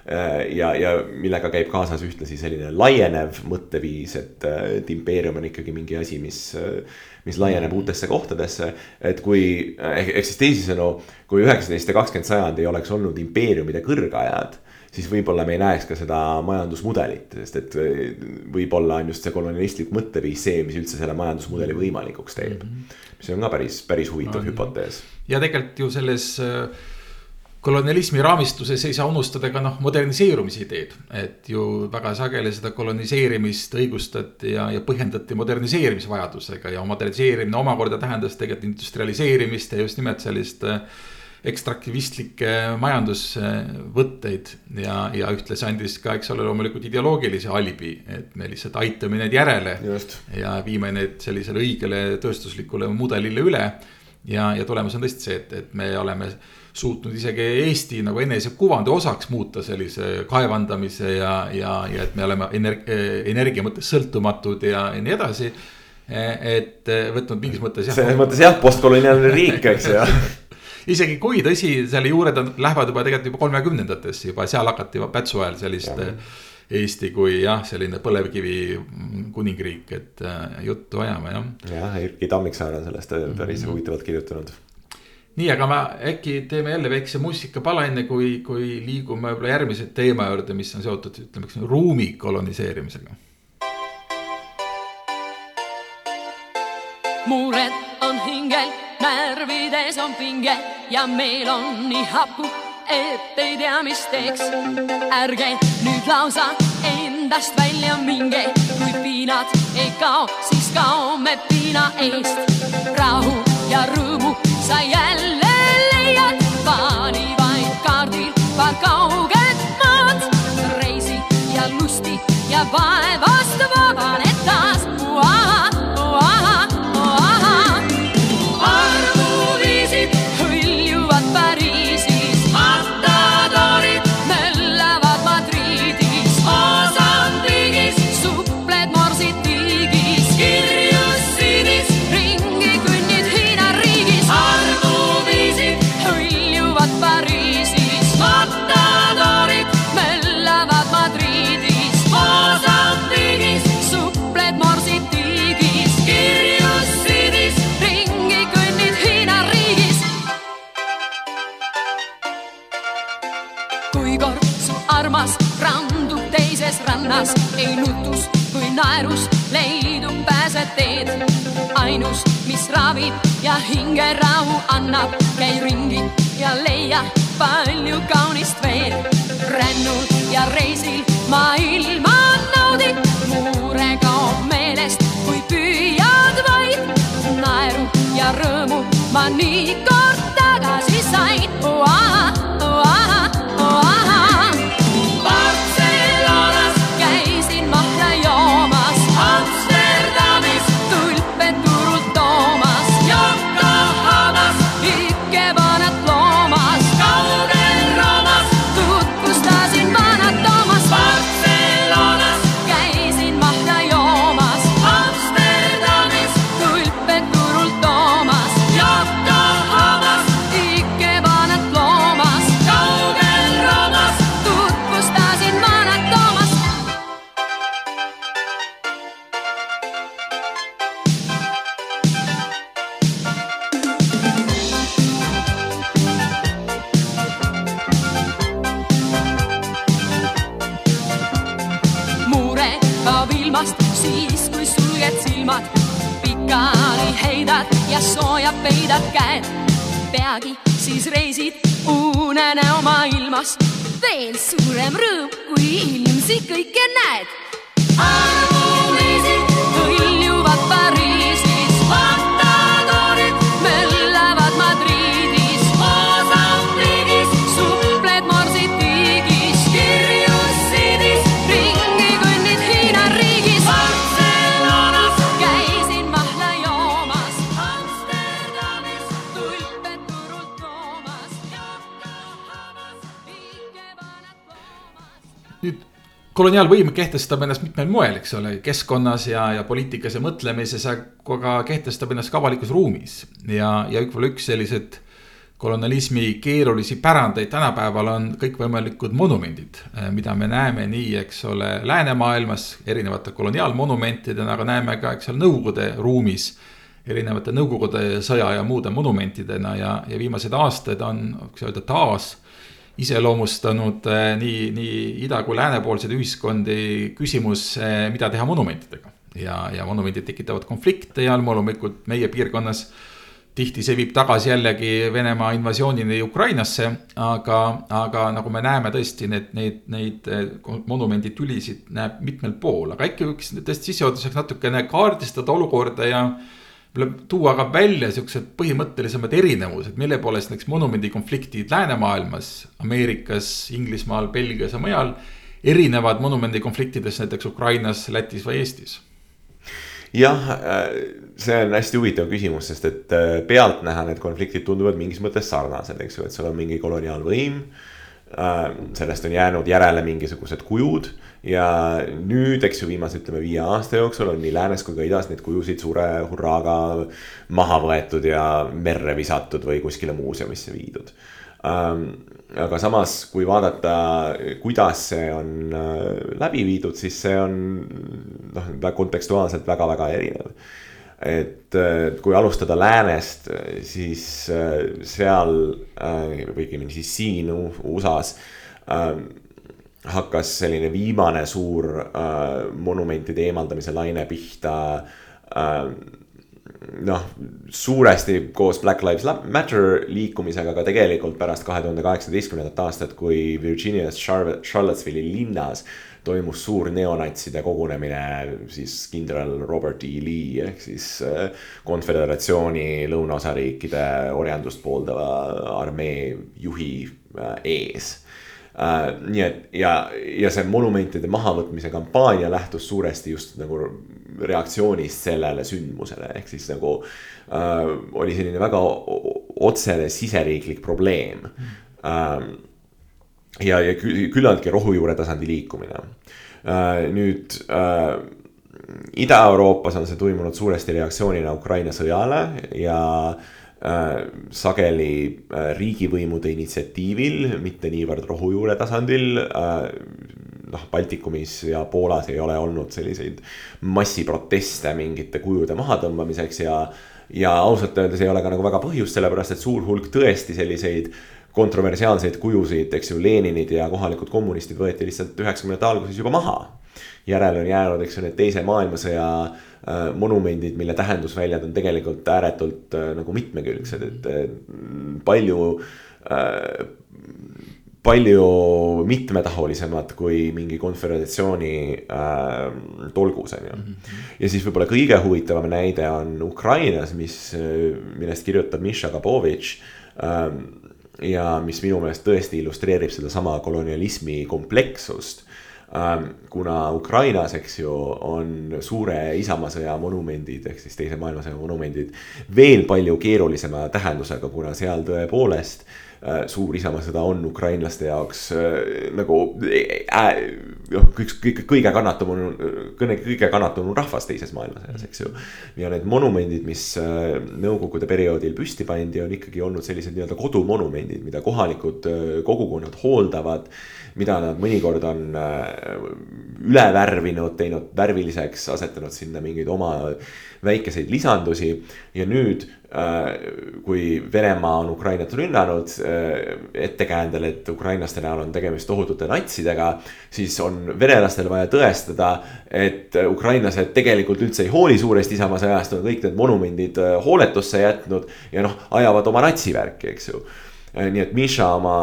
äh, ja, ja millega käib kaasas ühtlasi selline laienev mõtteviis, et, äh, et impeerium on ikkagi mingi asi, mis, äh, mis laieneb uutesse kohtadesse. et kui, ehk siis teisisõnu, kui üheksateist ja kakskümmend sajand ei oleks olnud impeeriumide kõrgajad siis võib-olla me ei näeks ka seda majandusmudelit, sest et võib-olla on just see kolonialistlik mõtteviis see, mis üldse selle majandusmudeli võimalikuks teeb mm. -hmm mis on ka päris, päris huvitav no, hüpotees. ja tegelikult ju selles äh, kolonialismi raamistuses ei saa unustada ka noh, moderniseerumise ideed. et ju väga sageli seda koloniseerimist õigustati ja, ja põhjendati moderniseerimise vajadusega ja moderniseerimine omakorda tähendas tegelikult industrialiseerimist ja just nimelt sellist äh, ekstraktivistlikke majandusvõtteid ja, ja ühtlasi andis ka, eks ole, loomulikult ideoloogilise alibi, et me lihtsalt aitame neid järele. ja viime need sellisele õigele tööstuslikule mudelile üle. ja, ja tulemus on tõesti see, et, et me oleme suutnud isegi Eesti nagu enesekuvandi osaks muuta sellise kaevandamise ja, ja, ja et me oleme energia, energia mõttes sõltumatud ja, ja nii edasi. et võtnud mingis mõttes jah. selles mõttes jah, postkoloniaalne riik, eks ju isegi kui tõsi, selle juured on, lähevad juba tegelikult juba kolmekümnendatesse juba seal hakati juba Pätsu ajal sellist ja. Eesti kui jah, selline põlevkivi kuningriik, et äh, juttu ajame jah. jah, Erkki Tammiksaar on sellest päris mm -hmm. huvitavalt kirjutanud nii, aga ma äkki teeme jälle väikse muusikapala, enne kui, kui liigume võib-olla järgmise teema juurde, mis on seotud, ütleme, ruumi koloniseerimisega. mured on hingel, närvides on pinge ja meil on nii hapu et ei tea, mis teeks. ärge nüüd lausa endast välja minge, kui piinad ei kao, siis kaome piina eest. rahu ja rõõmu sa jälle pääseteed. ainus, mis ravib ja hingerahu annab, käi ringi ja leia palju kaunist veel. rännul ja reisil maailma naudi, mure kaob meelest, kui püüad vaid naeru ja rõõmu ma nii kord tagasi sain veel suurem rõõm, kui inimesi kõike näed koloniaalvõim kehtestab ennast mitmel moel, eks ole, keskkonnas ja, ja poliitikas ja mõtlemises, aga kehtestab ennast ka avalikus ruumis. ja, ja võib-olla üks sellised kolonialismi keerulisi pärandeid tänapäeval on kõikvõimalikud monumendid, mida me näeme nii, eks ole, läänemaailmas erinevate koloniaalmonumentidena, aga näeme ka, eks ole, Nõukogude ruumis erinevate Nõukogude sõja ja muude monumentidena ja, ja viimased aastad on, võiks öelda, taas iseloomustanud eh, nii, nii ida kui läänepoolseid ühiskondi küsimus, eh, mida teha monumentidega. ja, ja monumendid tekitavad konflikte ja loomulikult meie piirkonnas tihti see viib tagasi jällegi Venemaa invasioonini Ukrainasse, aga, aga nagu me näeme tõesti need, neid, neid eh, monumenditülisid näeb mitmel pool, aga äkki võiks tõesti sissejuhatuseks natukene kaardistada olukorda ja tuua ka välja siuksed põhimõttelisemad erinevused, mille poolest näiteks monumendikonfliktid läänemaailmas, Ameerikas, Inglismaal, Belgias ja mujal erinevad monumendikonfliktidest näiteks Ukrainas, Lätis või Eestis jah, see on hästi huvitav küsimus, sest et äh, pealtnäha need konfliktid tunduvad mingis mõttes sarnased, eks ju, et seal on mingi koloniaalvõim. sellest on jäänud järele mingisugused kujud ja nüüd, eks ju, viimase ütleme viie aasta jooksul on nii läänes kui ka idas neid kujusid suure hurraaga maha võetud ja merre visatud või kuskile muuseumisse viidud Ähm, aga samas, kui vaadata, kuidas see on äh, läbi viidud, siis see on noh, kontekstuaalselt väga-väga erinev. et äh, kui alustada läänest, siis äh, seal või õigemini siis siin USA-s hakkas selline viimane suur äh, monumentide eemaldamise laine pihta äh, noh, suuresti koos Black Lives Matter liikumisega, aga tegelikult pärast kahe tuhande kaheksateistkümnendat aastat, kui Virginias Charlotte- Charlottesville'i linnas toimus suur neonatside kogunemine siis kindral Robert E. Lee ehk siis äh, konföderatsiooni lõunaosariikide orjandust pooldava armee juhi äh, ees Uh, nii et ja, ja see monumentide mahavõtmise kampaania lähtus suuresti just nagu reaktsioonist sellele sündmusele, ehk siis nagu uh, oli selline väga otsene siseriiklik probleem uh,. ja, ja kü- küllaltki rohujuure tasandi liikumine uh,. nüüd uh, Ida-Euroopas on see toimunud suuresti reaktsioonina Ukraina sõjale ja äh, sageli äh, riigivõimude initsiatiivil, mitte niivõrd rohujuure tasandil äh,. noh, Baltikumis ja Poolas ei ole olnud selliseid massiproteste mingite kujude mahatõmbamiseks ja ja ausalt öeldes ei ole ka nagu väga põhjust, sellepärast et suur hulk tõesti selliseid kontroversiaalseid kujusid, eks ju, Leninid ja kohalikud kommunistid võeti lihtsalt üheksakümnendate alguses juba maha. Järele on jäänud, eks ju, need teise maailmasõja äh, monumendid, mille tähendusväljad on tegelikult ääretult äh, nagu mitmekülgsed, et äh, palju äh, palju mitmetahulisemad kui mingi konföderatsiooni äh, tolgus on ju. ja siis võib-olla kõige huvitavam näide on Ukrainas, mis, millest kirjutab Miša Gabovitš äh,. ja mis minu meelest tõesti illustreerib sedasama kolonialismi komplekssust. Kuna Ukrainas, eks ju, on suure isamaasõja monumendid ehk siis teise maailmasõja monumendid veel palju keerulisema tähendusega, kuna seal tõepoolest äh, suur isamaasõda on ukrainlaste jaoks äh, nagu äh, noh, üks kõige, kõige kannatanum, kõige, kannatanum rahvas teises maailmasõjas, eks ju. ja need monumendid, mis äh, nõukogude perioodil püsti pandi, on ikkagi olnud sellised nii-öelda kodumonumendid, mida kohalikud äh, kogukonnad hooldavad mida nad mõnikord on äh, üle värvinud, teinud värviliseks, asetanud sinna mingeid oma väikeseid lisandusi. ja nüüd, kui Venemaa on Ukrainat rünnanud äh, ettekäändel, et ukrainlaste näol on tegemist tohutute natsidega. siis on venelastel vaja tõestada, et ukrainlased tegelikult üldse ei hooli suurest Isamaa sõjast, on kõik need monumendid äh, hooletusse jätnud ja noh, ajavad oma natsivärki, eks ju. nii et Miša oma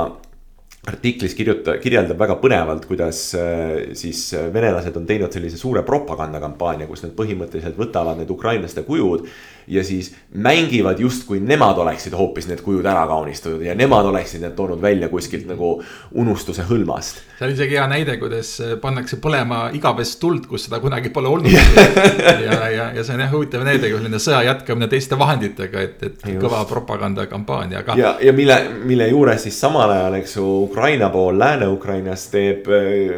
artiklis kirjuta-, kirjeldab väga põnevalt, kuidas äh, siis venelased on teinud sellise suure propagandakampaania, kus nad põhimõtteliselt võtavad need ukrainlaste kujud. ja siis mängivad justkui nemad oleksid hoopis need kujud ära kaunistatud ja nemad oleksid need toonud välja kuskilt nagu unustuse hõlmast. see on isegi hea näide, kuidas pannakse põlema igavest tuld, kus seda kunagi pole olnud. ja, ja, ja see on jah huvitav näide, kui selline sõja jätkamine teiste vahenditega, et, et Just. kõva propagandakampaania, aga. ja, ja mille, mille juures siis samal ajal, eks ju, Ukraina pool Lääne-Ukrainas teeb eh,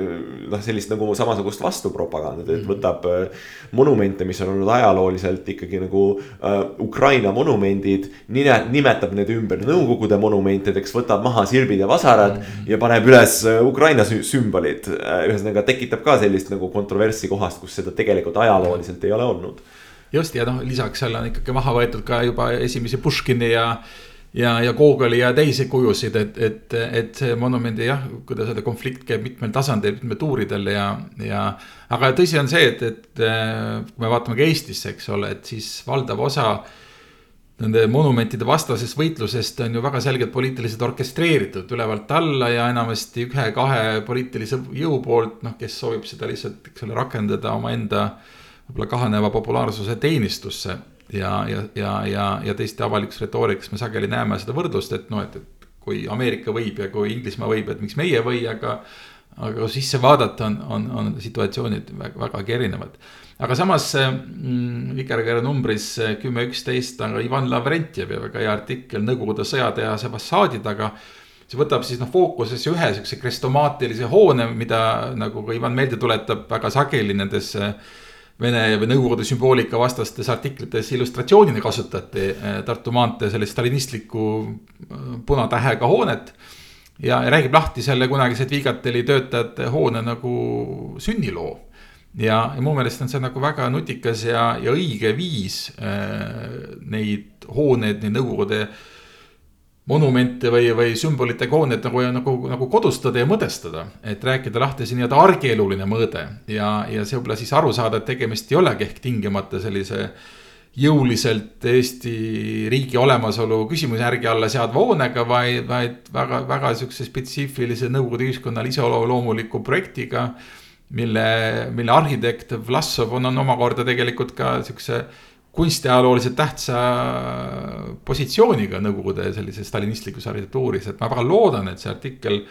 noh, sellist nagu samasugust vastupropagandat, et võtab eh, monumente, mis on olnud ajalooliselt ikkagi nagu äh, Ukraina monumendid. nime, nimetab need ümber Nõukogude monumentideks, võtab maha sirbid ja vasarad ja paneb üles äh, Ukraina sü- sümbolid. ühesõnaga tekitab ka sellist nagu kontroverssi kohast, kus seda tegelikult ajalooliselt ei ole olnud just ja noh, lisaks seal on ikkagi maha võetud ka juba esimesi Puškini ja ja, ja Gogoli ja teisi kujusid, et, et, et see monumendi jah, kuidas öelda, konflikt käib mitmel tasandil, mitmel tuuridel ja, ja. aga tõsi on see, et, et äh, kui me vaatame ka Eestisse, eks ole, et siis valdav osa nende monumentide vastasest võitlusest on ju väga selgelt poliitiliselt orkestreeritud ülevalt alla ja enamasti ühe-kahe poliitilise jõu poolt, noh, kes soovib seda lihtsalt, eks ole, rakendada omaenda võib-olla kahaneva populaarsuse teenistusse ja, ja, ja, ja, ja teiste avalikus retoorikas me sageli näeme seda võrdlust, et noh, et, et kui Ameerika võib ja kui Inglismaa võib, et miks meie ei või, aga aga sisse vaadata, on, on, on situatsioonid väga, vägagi erinevad. aga samas mm, Vikerkaare numbris kümme üksteist on ka Ivan Lavrentjevi väga hea artikkel Nõukogude sõjatehase fassaadi taga see võtab siis noh fookusesse ühe siukse krestomaatilise hoone, mida nagu ka Ivan meelde tuletab väga sageli nendes äh, Vene või Nõukogude sümboolika vastastes artiklites illustratsioonina kasutati äh, Tartu maantee sellist stalinistlikku äh, punatähega hoonet. ja räägib lahti selle kunagised Viigateli töötajate hoone nagu sünniloo. ja, ja mu meelest on see nagu väga nutikas ja, ja õige viis äh, neid hooneid, neid Nõukogude äh, monumente või, või sümbolitega hooneid nagu, nagu, nagu kodustada ja mõdestada. et rääkida lahti see nii-öelda argieluline mõõde ja, ja võib-olla siis aru saada, et tegemist ei olegi ehk tingimata sellise jõuliselt Eesti riigi olemasolu küsimuse alla seadva hoonega, vaid, vaid väga, väga sihukese spetsiifilise Nõukogude ühiskonnale iseloomuliku projektiga. mille, mille arhitekt Vlassov on, on omakorda tegelikult ka sihukese kunstiajalooliselt tähtsa positsiooniga Nõukogude sellises stalinistlikus arhitektuuris, et ma väga loodan, et see artikkel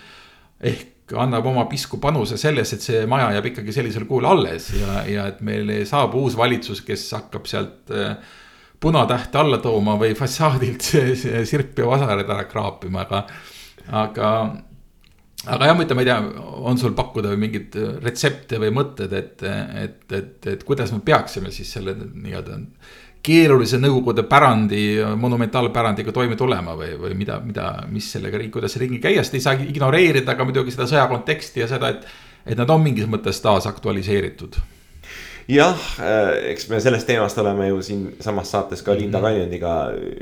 ehk annab oma pisku panuse selles, et see maja jääb ikkagi sellisel kujul alles ja, ja et meil saabub uus valitsus, kes hakkab sealt äh, punatähte alla tooma või fassaadilt sirpi ja vasareid ära kraapima, aga, aga aga jah, ma ütlen, ma ei tea, on sul pakkuda mingeid retsepte või mõtted, et, et, et, et kuidas me peaksime siis selle nii-öelda keerulise Nõukogude pärandi, monumentaalpärandiga toime tulema või, või mida, mida, mis sellega, kuidas ringi käia, sest ei saa ignoreerida ka muidugi seda sõja konteksti ja seda, et, et nad on mingis mõttes taas aktualiseeritud jah, äh, eks me sellest teemast oleme ju siinsamas saates ka Linda mhm. Kaljandiga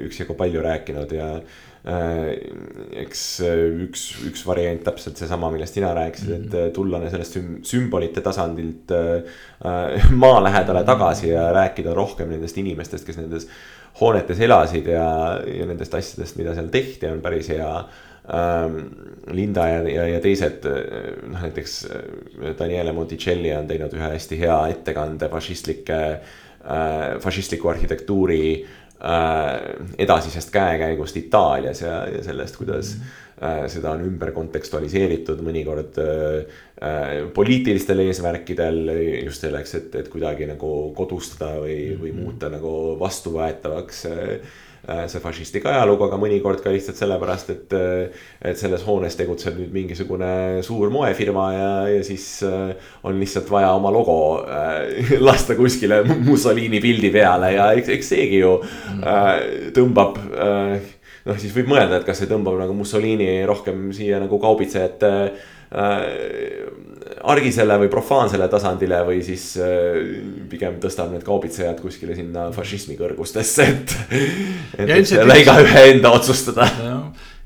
üksjagu palju rääkinud ja Äh, eks äh, üks, üks variant täpselt seesama, millest sina rääkisid, et mhm. äh, tulla sellest sümbolite tasandilt maa lähedale tagasi ja rääkida rohkem nendest inimestest, kes nendes hoonetes elasid ja, ja nendest asjadest, mida seal tehti, on päris hea ähm, Linda ja, ja, ja teised, noh näiteks Daniele Monticelli on teinud ühe hästi hea ettekande fašistlike äh,, fašistliku arhitektuuri Äh, edasisest käekäigust Itaalias ja, ja sellest, kuidas äh, seda on ümber kontekstualiseeritud mõnikord äh, poliitilistel eesmärkidel just selleks, et, et kuidagi nagu kodustada või, või mhm. muuta nagu vastuvõetavaks Äh, see fašistlik ajalugu, aga mõnikord ka lihtsalt sellepärast, et, äh, et selles hoones tegutseb nüüd mingisugune suur moefirma ja, ja siis äh, on lihtsalt vaja oma logo lasta kuskile Mussolini pildi peale ja eks, eks seegi ju tõmbab noh, siis võib mõelda, et kas see tõmbab nagu Mussolini rohkem siia nagu kaubitsejate argisele või profaansele tasandile või siis äh, pigem tõstab need kaubitsejad kuskile sinna fašismi kõrgustesse, et. et, selle igaühe enda otsustada.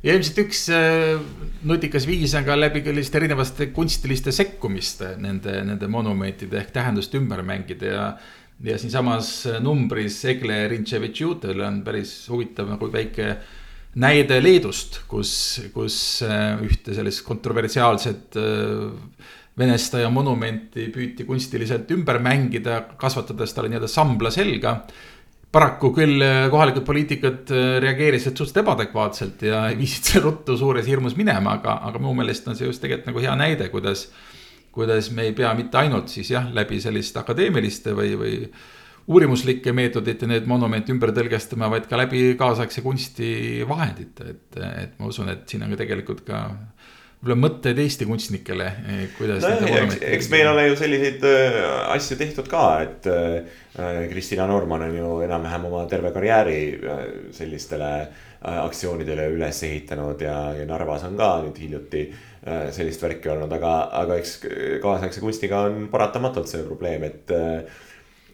ja ilmselt üks äh, nutikas viis on ka läbi selliste erinevate kunstiliste sekkumiste nende, nende monumentide ehk tähendust ümber mängida ja ja siinsamas numbris Egle Rintševitš-Jutel on päris huvitav nagu väike näide Leedust, kus, kus äh, ühte sellist kontroversiaalset venestaja monumenti püüti kunstiliselt ümber mängida, kasvatades talle nii-öelda sambla selga. paraku küll äh, kohalikud poliitikud äh, reageerisid suhteliselt ebaadekvaatselt ja viisid see ruttu suures hirmus minema, aga, aga mu meelest on see just tegelikult nagu hea näide, kuidas. kuidas me ei pea mitte ainult siis jah, läbi selliste akadeemiliste või, või uurimuslike meetodite neid monumente ümber tõlgestama, vaid ka läbi kaasaegse kunsti vahendite, et, et ma usun, et siin on ka tegelikult ka võib-olla mõtted Eesti kunstnikele, eh, kuidas no,. eks, eks meil ole ju selliseid äh, asju tehtud ka, et äh, Kristina Norman on ju enam-vähem oma terve karjääri äh, sellistele äh, aktsioonidele üles ehitanud ja, ja Narvas on ka nüüd hiljuti äh, sellist värki olnud, aga, aga eks kaasaegse kunstiga on paratamatult see probleem, et äh,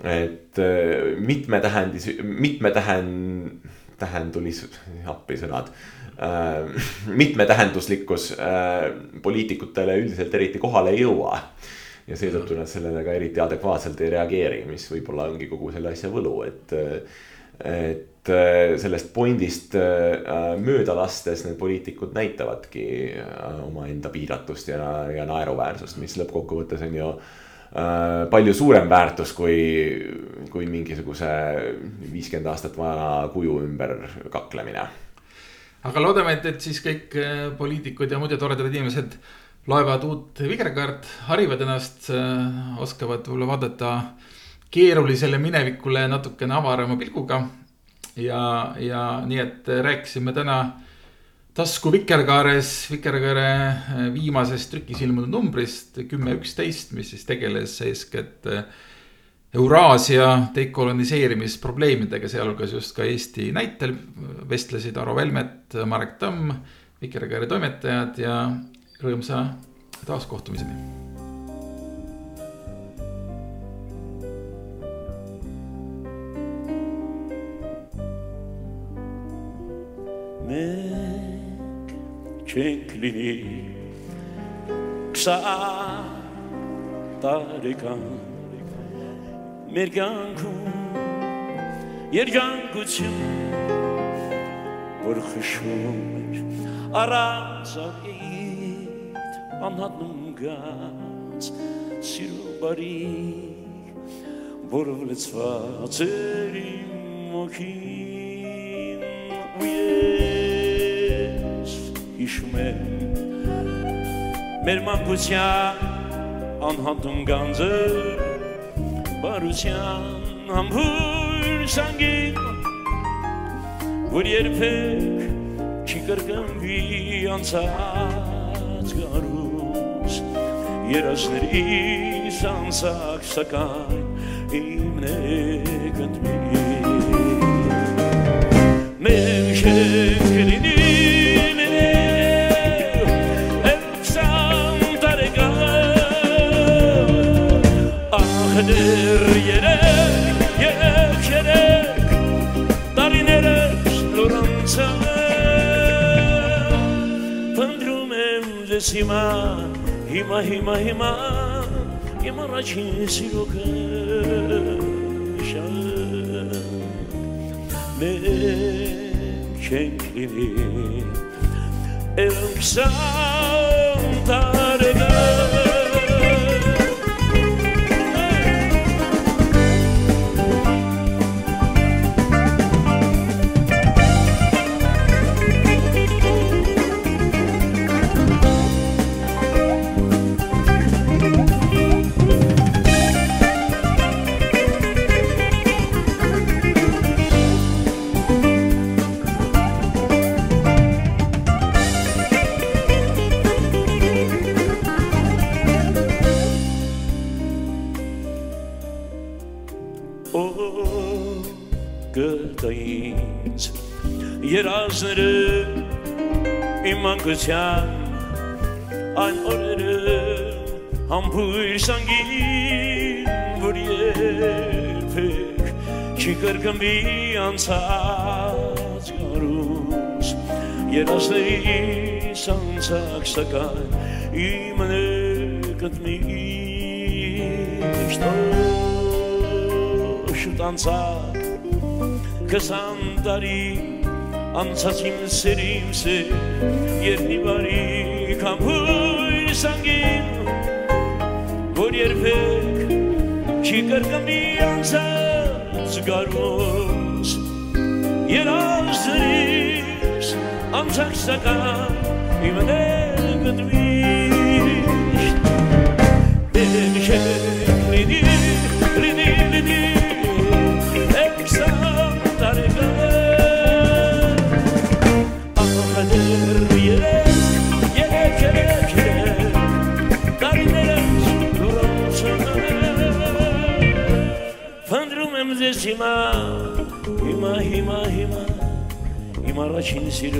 et äh, mitmetähendis, mitmetähend, tähendulis, appi sõnad äh, mitmetähenduslikkus äh, poliitikutele üldiselt eriti kohale ei jõua. ja seetõttu nad sellele ka eriti adekvaatselt ei reageeri, mis võib-olla ongi kogu selle asja võlu, et. et äh, sellest pointist äh, mööda lastes need poliitikud näitavadki äh, omaenda piiratust ja, ja naeruväärsust, mis lõppkokkuvõttes on ju äh, palju suurem väärtus kui, kui mingisuguse viiskümmend aastat vana kuju ümber kaklemine aga loodame, et, et siis kõik äh, poliitikud ja muidu toredad inimesed loevad uut Vikerkaart, harivad ennast, oskavad võib-olla vaadata keerulisele minevikule natukene avarama pilguga. ja, ja nii, et rääkisime täna tasku Vikerkaares, Vikerkaare äh, viimasest trükis ilmunud numbrist kümme üksteist, mis siis tegeles eeskätt äh, Euraasia dekoloniseerimisprobleemidega, sealhulgas just ka Eesti näitel vestlesid Aro Velmet, Marek Tamm, Vikerkaare toimetajad ja rõõmsa taaskohtumiseni. մեր կյանքում երգանկություն որ խշում էր առանց աղիտ անհատնում գած սիրո բարի որով լծված էր իմ մոքին ու ես հիշում եմ մեր մանկության անհատում գանձը բարության համբույր սանգին որ երբեք չի կրկնվի անցած գարուս երասներիս անցակ սակայն իմն է գտնվի մեր շենք լինի ಹಿಮ ಹಿಮ ಹಿಮ ಹಿಮ ಹಿಮ ರಚಿಸಿರು Męczennik, Elm Sound, ուրախության այն օրերը համբույր սանգին, որ երբեք չի կրգմբի անցած գարուս, երասների սանցակ սակայն իմ ներկտնի շտոշ ուտանցակ կսանդարի անցած իմ սեր իմ սեր երնի բարի կամույս անգին որ երբեք չի կրկնի անցած գարոց երազ զրիս անցած սական իմ ներ գտնվի ছিল